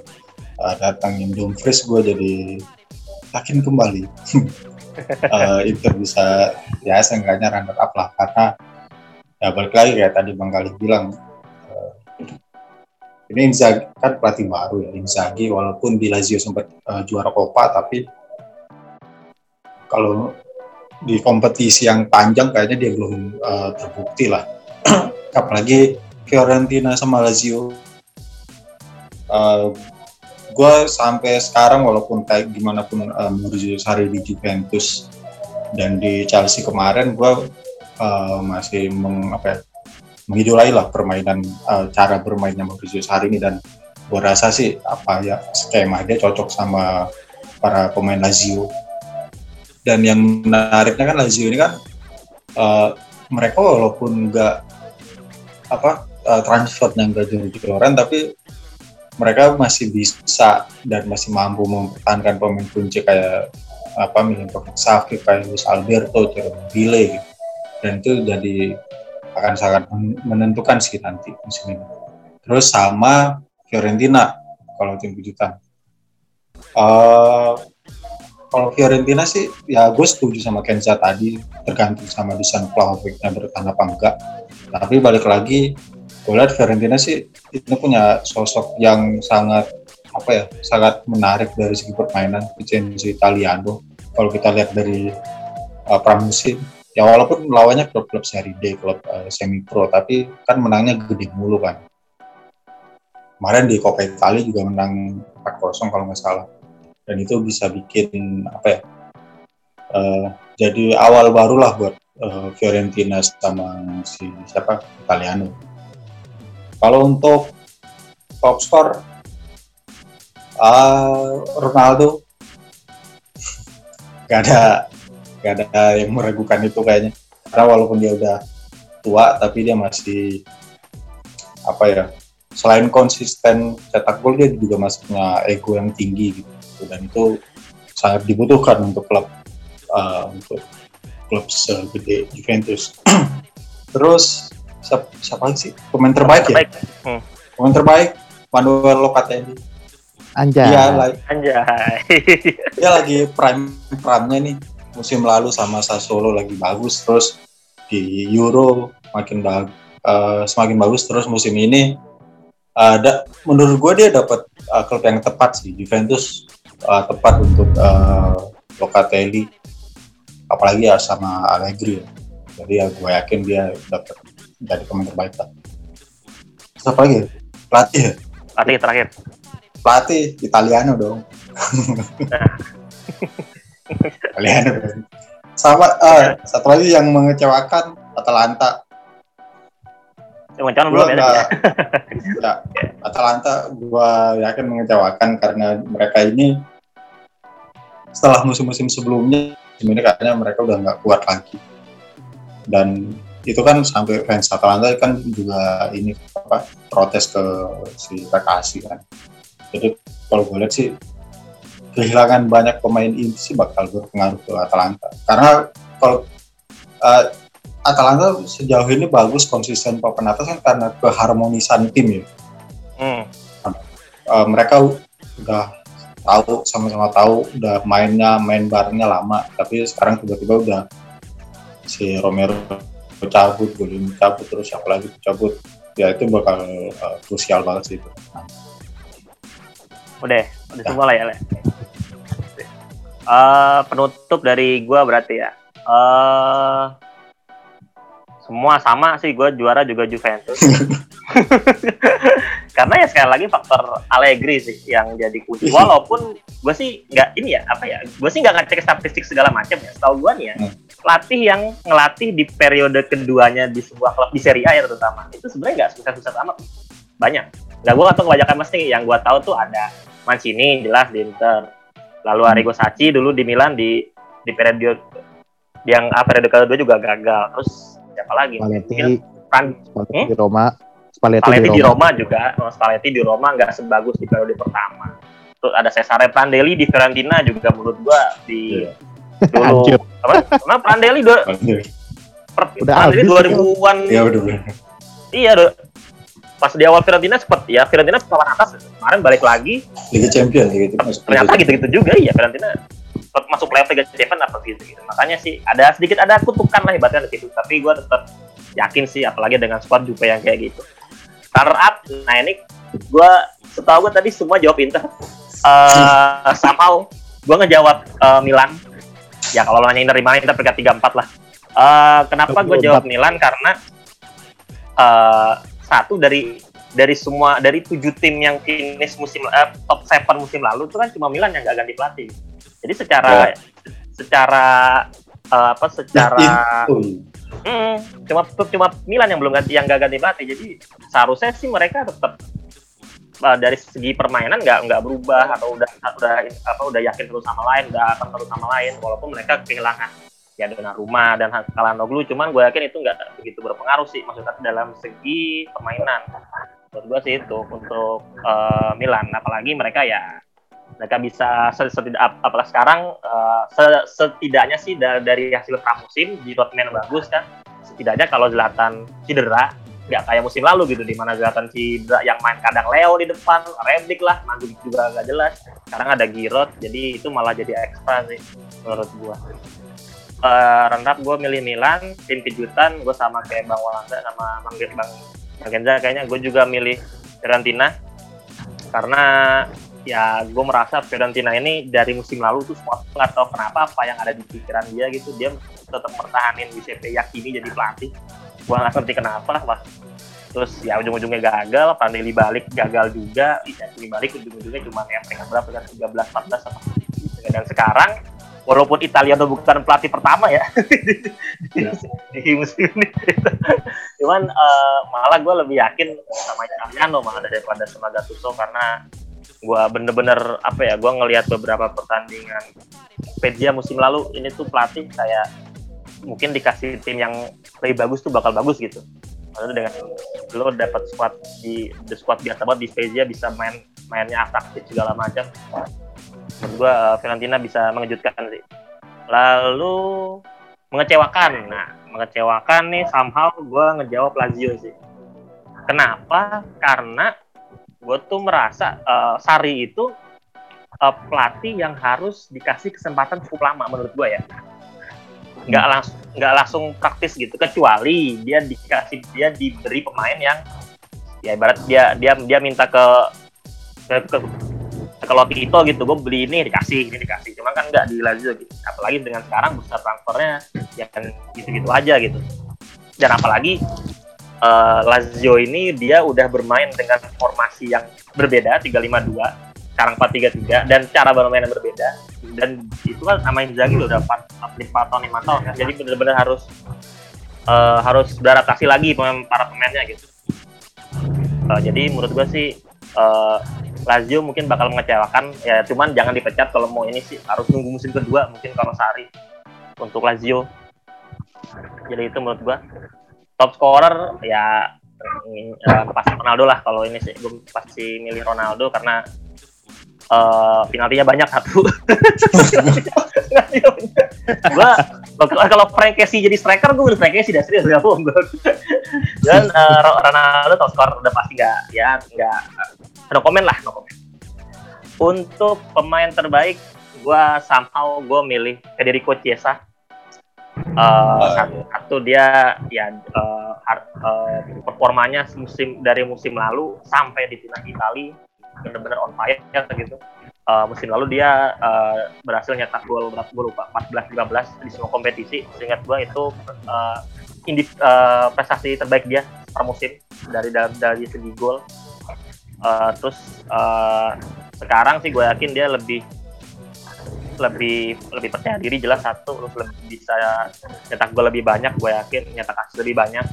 uh, datangin Dumfries gue jadi yakin kembali. Uh, Inter bisa ya seenggaknya runner up lah. Karena ya balik lagi kayak tadi Bang Gali bilang ini Inzaghi kan pelatih baru ya Inzaghi walaupun di Lazio sempat uh, juara Coppa tapi kalau di kompetisi yang panjang kayaknya dia belum uh, terbukti lah. Apalagi Fiorentina sama Lazio. Uh, gue sampai sekarang walaupun kayak gimana pun uh, Sarri di Juventus dan di Chelsea kemarin gue uh, masih meng, apa ya, mengidolai lah permainan uh, cara bermainnya Maurizio Sarri ini dan gue rasa sih apa ya skema dia cocok sama para pemain Lazio dan yang menariknya kan Lazio ini kan uh, mereka walaupun nggak apa uh, transfer yang gak jor-joran tapi mereka masih bisa dan masih mampu mempertahankan pemain kunci kayak apa Milinkovic Savic kayak Luis Alberto, Jerome Bile gitu. dan itu jadi akan sangat menentukan sih nanti musim ini. Terus sama Fiorentina kalau tim kejutan. Uh, kalau Fiorentina sih ya gue setuju sama Kenza tadi tergantung sama desain Vlahovicnya bertahan apa enggak tapi balik lagi gue lihat Fiorentina sih itu punya sosok yang sangat apa ya sangat menarik dari segi permainan Vincenzo Italiano kalau kita lihat dari uh, pramusim ya walaupun lawannya klub-klub seri D klub uh, semi pro tapi kan menangnya gede mulu kan. Kemarin di Coppa Italia juga menang 4-0 kalau nggak salah. Dan itu bisa bikin apa ya uh, jadi awal barulah buat uh, Fiorentina sama si siapa? Italiano. Kalau untuk top score uh, Ronaldo. Gak ada gak ada yang meragukan itu kayaknya karena walaupun dia udah tua tapi dia masih apa ya selain konsisten cetak gol dia juga masih punya ego yang tinggi gitu dan itu sangat dibutuhkan untuk klub uh, untuk klub segede Juventus. Terus siapa, sih pemain terbaik, ya? terbaik. ya? Hmm. Pemain terbaik Manuel Locatelli. Anjay. Iya, lagi. Anjay. dia lagi prime prime-nya nih. Musim lalu sama Sassuolo lagi bagus, terus di Euro makin bagus, uh, semakin bagus terus musim ini ada menurut gue dia dapat uh, klub yang tepat sih Juventus uh, tepat untuk uh, Locatelli apalagi ya sama Allegri ya. jadi ya gue yakin dia dapat jadi pemain terbaik lah siapa lagi pelatih ya? pelatih terakhir pelatih Italiano dong Dong. sama uh, satu lagi yang mengecewakan Atalanta Mengecewakan belum ya? ya. Atalanta gua yakin mengecewakan karena mereka ini setelah musim-musim sebelumnya ini kayaknya mereka udah nggak kuat lagi dan itu kan sampai fans Atalanta kan juga ini apa protes ke si Bekasi kan jadi kalau gue lihat sih kehilangan banyak pemain inti sih bakal berpengaruh ke Atalanta karena kalau uh, Atalanta sejauh ini bagus konsisten papan atas kan karena keharmonisan tim ya. Hmm. Eh, mereka udah tahu sama-sama tahu udah mainnya main barengnya lama tapi sekarang tiba-tiba udah si Romero cabut, Golin cabut terus siapa lagi cabut ya itu bakal eh, krusial banget sih itu. Udah, udah semua lah ya, Le. Eh, penutup dari gua berarti ya. Eh semua sama sih, gua juara juga Juventus. Karena ya sekali lagi faktor Allegri sih yang jadi kunci. Walaupun gue sih nggak ini ya apa ya, gue sih nggak ngecek statistik segala macam ya. Setahu gue nih ya, Hmm. pelatih yang ngelatih di periode keduanya di sebuah klub di Serie A ya terutama itu sebenarnya nggak susah-susah amat banyak. Nggak gue atau kebanyakan mesti yang gue tahu tuh ada Mancini jelas di Inter, lalu Arrigo Sacchi dulu di Milan di di periode yang ah, periode kedua juga gagal. Terus siapa lagi? Spalletti, Fran- Spalletti Hmm? di Roma, Spalletti, Spalletti di di Roma. Roma juga, oh, Spalletti di Roma nggak sebagus di periode pertama. Terus ada Cesare Prandelli di Fiorentina juga menurut gua di Iya. dulu apa? Karena Prandelli do, per, Udah Prandelli habis 2000-an. ya udah. Iya, do. Pas di awal Fiorentina cepet ya, Fiorentina papan atas. Kemarin balik lagi, Liga Champion gitu ternyata gitu-gitu juga iya Fiorentina cepet masuk playoff Liga Champions apa gitu gitu. Makanya sih ada sedikit ada kutukan lah ibaratnya di situ, tapi gua tetap yakin sih apalagi dengan squad Juve yang kayak gitu. Runner up, nah ini gua setahu gue tadi semua jawab Inter. Eh somehow gua ngejawab eh, Milan. Ya kalau lo nanya Inter di mana Inter peringkat 34 lah. Eh kenapa gue jawab Milan karena satu dari dari semua dari tujuh tim yang finish musim eh, top 7 musim lalu itu kan cuma Milan yang gak ganti pelatih. Jadi secara secara eh, apa secara. Hmm, cuma cuma Milan yang belum ganti yang gak ganti pelatih. Jadi seharusnya sih mereka tetap uh, dari segi permainan nggak nggak berubah atau udah udah apa udah yakin terus sama lain, udah akan terus sama lain walaupun mereka kehilangan ya dengan rumah dan Kalanoglu cuman gue yakin itu nggak begitu berpengaruh sih maksudnya dalam segi permainan. Menurut gue sih itu untuk uh, Milan. Apalagi mereka ya mereka bisa se- setidak ap- apalagi sekarang uh, se- setidaknya sih da- dari hasil pramusim di Dortmund bagus kan. Setidaknya kalau Zlatan cedera nggak kayak musim lalu gitu di mana Zlatan cedera yang main kadang Leo di depan Rebic lah Mandzukic juga nggak jelas. Sekarang ada Giroud jadi itu malah jadi ekstra sih menurut gua uh, up gue milih Milan tim kejutan gue sama kayak Bang Walanda sama Bang Bang Genza kayaknya gue juga milih Fiorentina karena ya gue merasa Fiorentina ini dari musim lalu tuh semua nggak tahu kenapa apa yang ada di pikiran dia gitu dia tetap pertahanin Giuseppe Yakini jadi pelatih gue nggak ngerti kenapa Wah. terus ya ujung-ujungnya gagal Prandelli balik gagal juga Yakini balik ujung-ujungnya cuma ya peringkat berapa kan 13 14 apa dan sekarang walaupun Italiano bukan pelatih pertama ya. Di, di musim ini. Cuman eh, malah gue lebih yakin sama Italiano malah daripada sama Gattuso karena gue bener-bener apa ya gue ngelihat beberapa pertandingan Spezia musim lalu ini tuh pelatih kayak mungkin dikasih tim yang lebih bagus tuh bakal bagus gitu. Maksudnya dengan lo dapat squad di the squad biasa banget di Spezia bisa main mainnya atraktif segala macam menurut gue uh, Fiorentina bisa mengejutkan sih. Lalu mengecewakan. Nah mengecewakan nih somehow gue ngejawab Lazio sih. Kenapa? Karena gue tuh merasa uh, Sari itu uh, pelatih yang harus dikasih kesempatan cukup lama menurut gue ya. Nggak langsung nggak langsung praktis gitu. Kecuali dia dikasih dia diberi pemain yang ya ibarat dia dia dia minta ke ke, ke kalau Tito gitu gue beli ini dikasih ini dikasih. Cuma kan nggak di Lazio gitu. Apalagi dengan sekarang besar transfernya ya kan gitu-gitu aja gitu. Dan apalagi uh, Lazio ini dia udah bermain dengan formasi yang berbeda 352 sekarang 433 dan cara bermain yang berbeda. Dan itu kan sama Inzaghi udah 4 4 tahun 5 tahun kan. Jadi benar-benar harus uh, harus beradaptasi lagi para pemainnya gitu. Uh, jadi menurut gue sih uh, Lazio mungkin bakal mengecewakan ya cuman jangan dipecat kalau mau ini sih harus nunggu musim kedua mungkin kalau Sari untuk Lazio. Jadi itu menurut gua. Top scorer ya uh, pasti Ronaldo lah kalau ini sih. Gue pasti milih Ronaldo karena uh, penaltinya banyak satu. Gua Kalau Frank Casey jadi striker, gue udah Frank Casey dah serius gak bohong. Dan eh, Ro- Ronaldo top skor udah pasti nggak ya nggak no komen lah no komen. Untuk pemain terbaik, gue somehow gue milih Federico Chiesa. Eh, satu, satu dia ya har- eh, performanya musim dari musim lalu sampai di timnas Itali benar-benar on fire gitu. Eh, musim lalu dia eh, berhasil nyetak gol berapa gue lupa 14 15 di semua kompetisi. Seingat gue itu eh, indi- eh, prestasi terbaik dia per musim dari dari, dari segi gol. Eh, terus eh, sekarang sih gue yakin dia lebih lebih lebih percaya diri jelas satu terus lebih bisa nyetak gol lebih banyak gue yakin nyetak asis lebih banyak.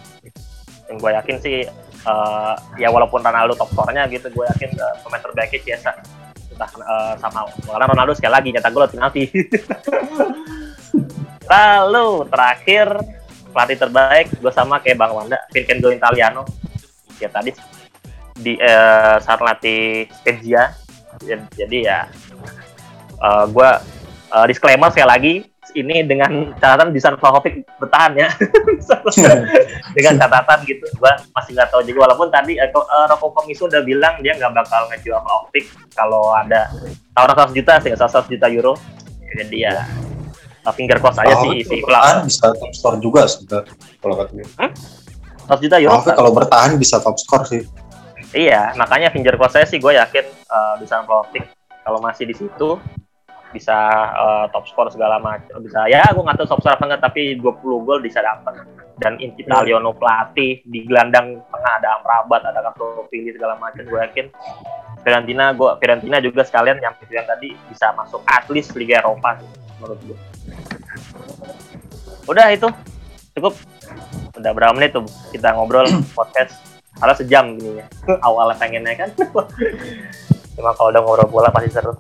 Dan gue yakin sih eh, ya walaupun Ronaldo top skornya gitu gue yakin eh, pemain terbaiknya Chiesa entah eh, sama karena Ronaldo sekali lagi nyetak gol penalti. Lalu terakhir pelatih terbaik gue sama kayak Bang Wanda Vincenzo Italiano. Ya tadi di eh, saat latih Spezia jadi, jadi ya eh, gue eh, disclaimer sekali lagi ini dengan catatan bisa Vlahovic bertahan ya. Dengan catatan gitu gua masih nggak tahu juga. Walaupun tadi ko- eh, Roko Komisu udah bilang dia nggak bakal ngejual Vlahovic kalau ada tawaran 100 juta sih 100 juta euro. Jadi ya eh, finger cross aja sih si Vlahovic bisa top score juga sebenarnya kalau kata gue. 100 juta euro? Vlahovic kalau bertahan bisa top score sih. Iya, makanya finger cross saya sih gue yakin uh, bisa Vlahovic kalau masih di situ bisa uh, top score segala macam bisa ya gue nggak tahu top score apa enggak tapi 20 gol bisa dapat dan Italiano pelatih di gelandang tengah ada Amrabat ada Pilih segala macam gue yakin. Fiorentina gue Fiorentina juga sekalian yang yang tadi bisa masuk at least Liga Eropa sih, menurut gue udah itu. Cukup. Udah berapa menit tuh kita ngobrol podcast harus sejam gini ya. Awalnya pengennya kan. Cuma kalau udah ngobrol bola pasti seru.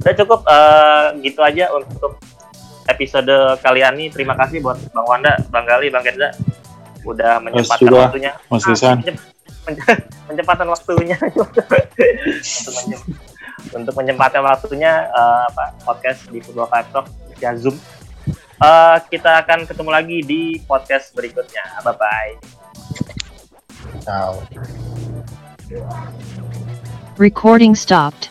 Udah cukup eh, gitu aja untuk episode kalian ini. Terima kasih buat Bang Wanda, Bang Gali, Bang Kenza udah menyempatkan juga, waktunya. Mas Ah, menyempatkan waktunya. Untuk untuk menyempatkan waktunya eh, apa podcast di Football Five Talk via Zoom. Eh, kita akan ketemu lagi di podcast berikutnya. Bye bye Ciao. Recording stopped.